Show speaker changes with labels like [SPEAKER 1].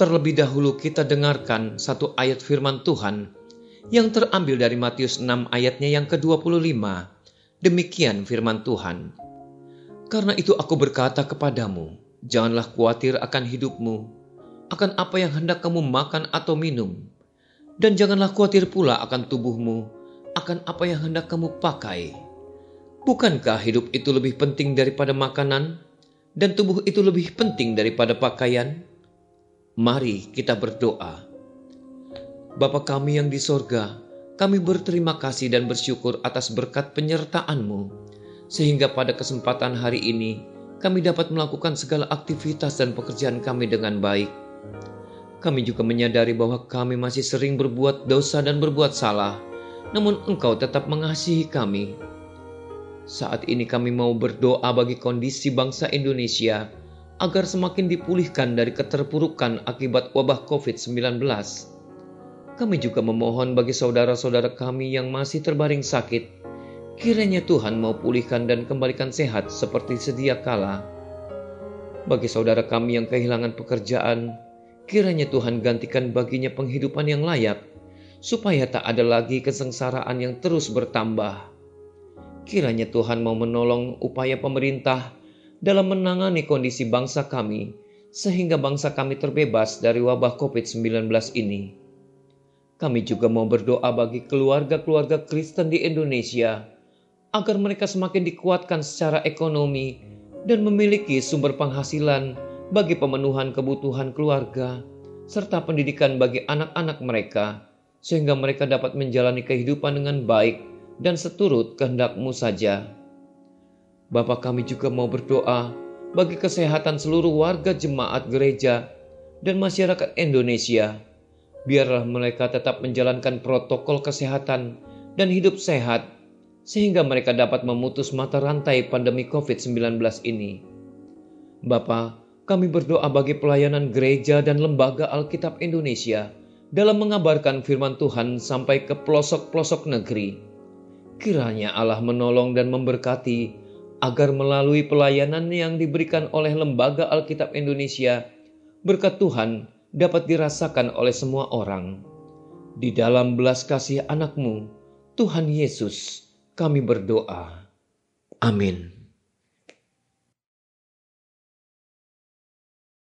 [SPEAKER 1] terlebih dahulu kita dengarkan satu ayat firman Tuhan yang terambil dari Matius 6 ayatnya yang ke-25. Demikian firman Tuhan. Karena itu aku berkata kepadamu, janganlah khawatir akan hidupmu, akan apa yang hendak kamu makan atau minum, dan janganlah khawatir pula akan tubuhmu, akan apa yang hendak kamu pakai. Bukankah hidup itu lebih penting daripada makanan, dan tubuh itu lebih penting daripada pakaian? Mari kita berdoa. Bapa kami yang di sorga, kami berterima kasih dan bersyukur atas berkat penyertaan-Mu, sehingga pada kesempatan hari ini kami dapat melakukan segala aktivitas dan pekerjaan kami dengan baik. Kami juga menyadari bahwa kami masih sering berbuat dosa dan berbuat salah, namun Engkau tetap mengasihi kami. Saat ini kami mau berdoa bagi kondisi bangsa Indonesia agar semakin dipulihkan dari keterpurukan akibat wabah COVID-19. Kami juga memohon bagi saudara-saudara kami yang masih terbaring sakit, kiranya Tuhan mau pulihkan dan kembalikan sehat seperti sedia kala. Bagi saudara kami yang kehilangan pekerjaan, Kiranya Tuhan gantikan baginya penghidupan yang layak, supaya tak ada lagi kesengsaraan yang terus bertambah. Kiranya Tuhan mau menolong upaya pemerintah dalam menangani kondisi bangsa kami, sehingga bangsa kami terbebas dari wabah COVID-19 ini. Kami juga mau berdoa bagi keluarga-keluarga Kristen di Indonesia, agar mereka semakin dikuatkan secara ekonomi dan memiliki sumber penghasilan bagi pemenuhan kebutuhan keluarga, serta pendidikan bagi anak-anak mereka, sehingga mereka dapat menjalani kehidupan dengan baik dan seturut kehendakmu saja. Bapa kami juga mau berdoa bagi kesehatan seluruh warga jemaat gereja dan masyarakat Indonesia. Biarlah mereka tetap menjalankan protokol kesehatan dan hidup sehat, sehingga mereka dapat memutus mata rantai pandemi COVID-19 ini. Bapak, kami berdoa bagi pelayanan gereja dan lembaga Alkitab Indonesia dalam mengabarkan firman Tuhan sampai ke pelosok-pelosok negeri. Kiranya Allah menolong dan memberkati agar melalui pelayanan yang diberikan oleh lembaga Alkitab Indonesia, berkat Tuhan dapat dirasakan oleh semua orang. Di dalam belas kasih anakmu, Tuhan Yesus, kami berdoa. Amin.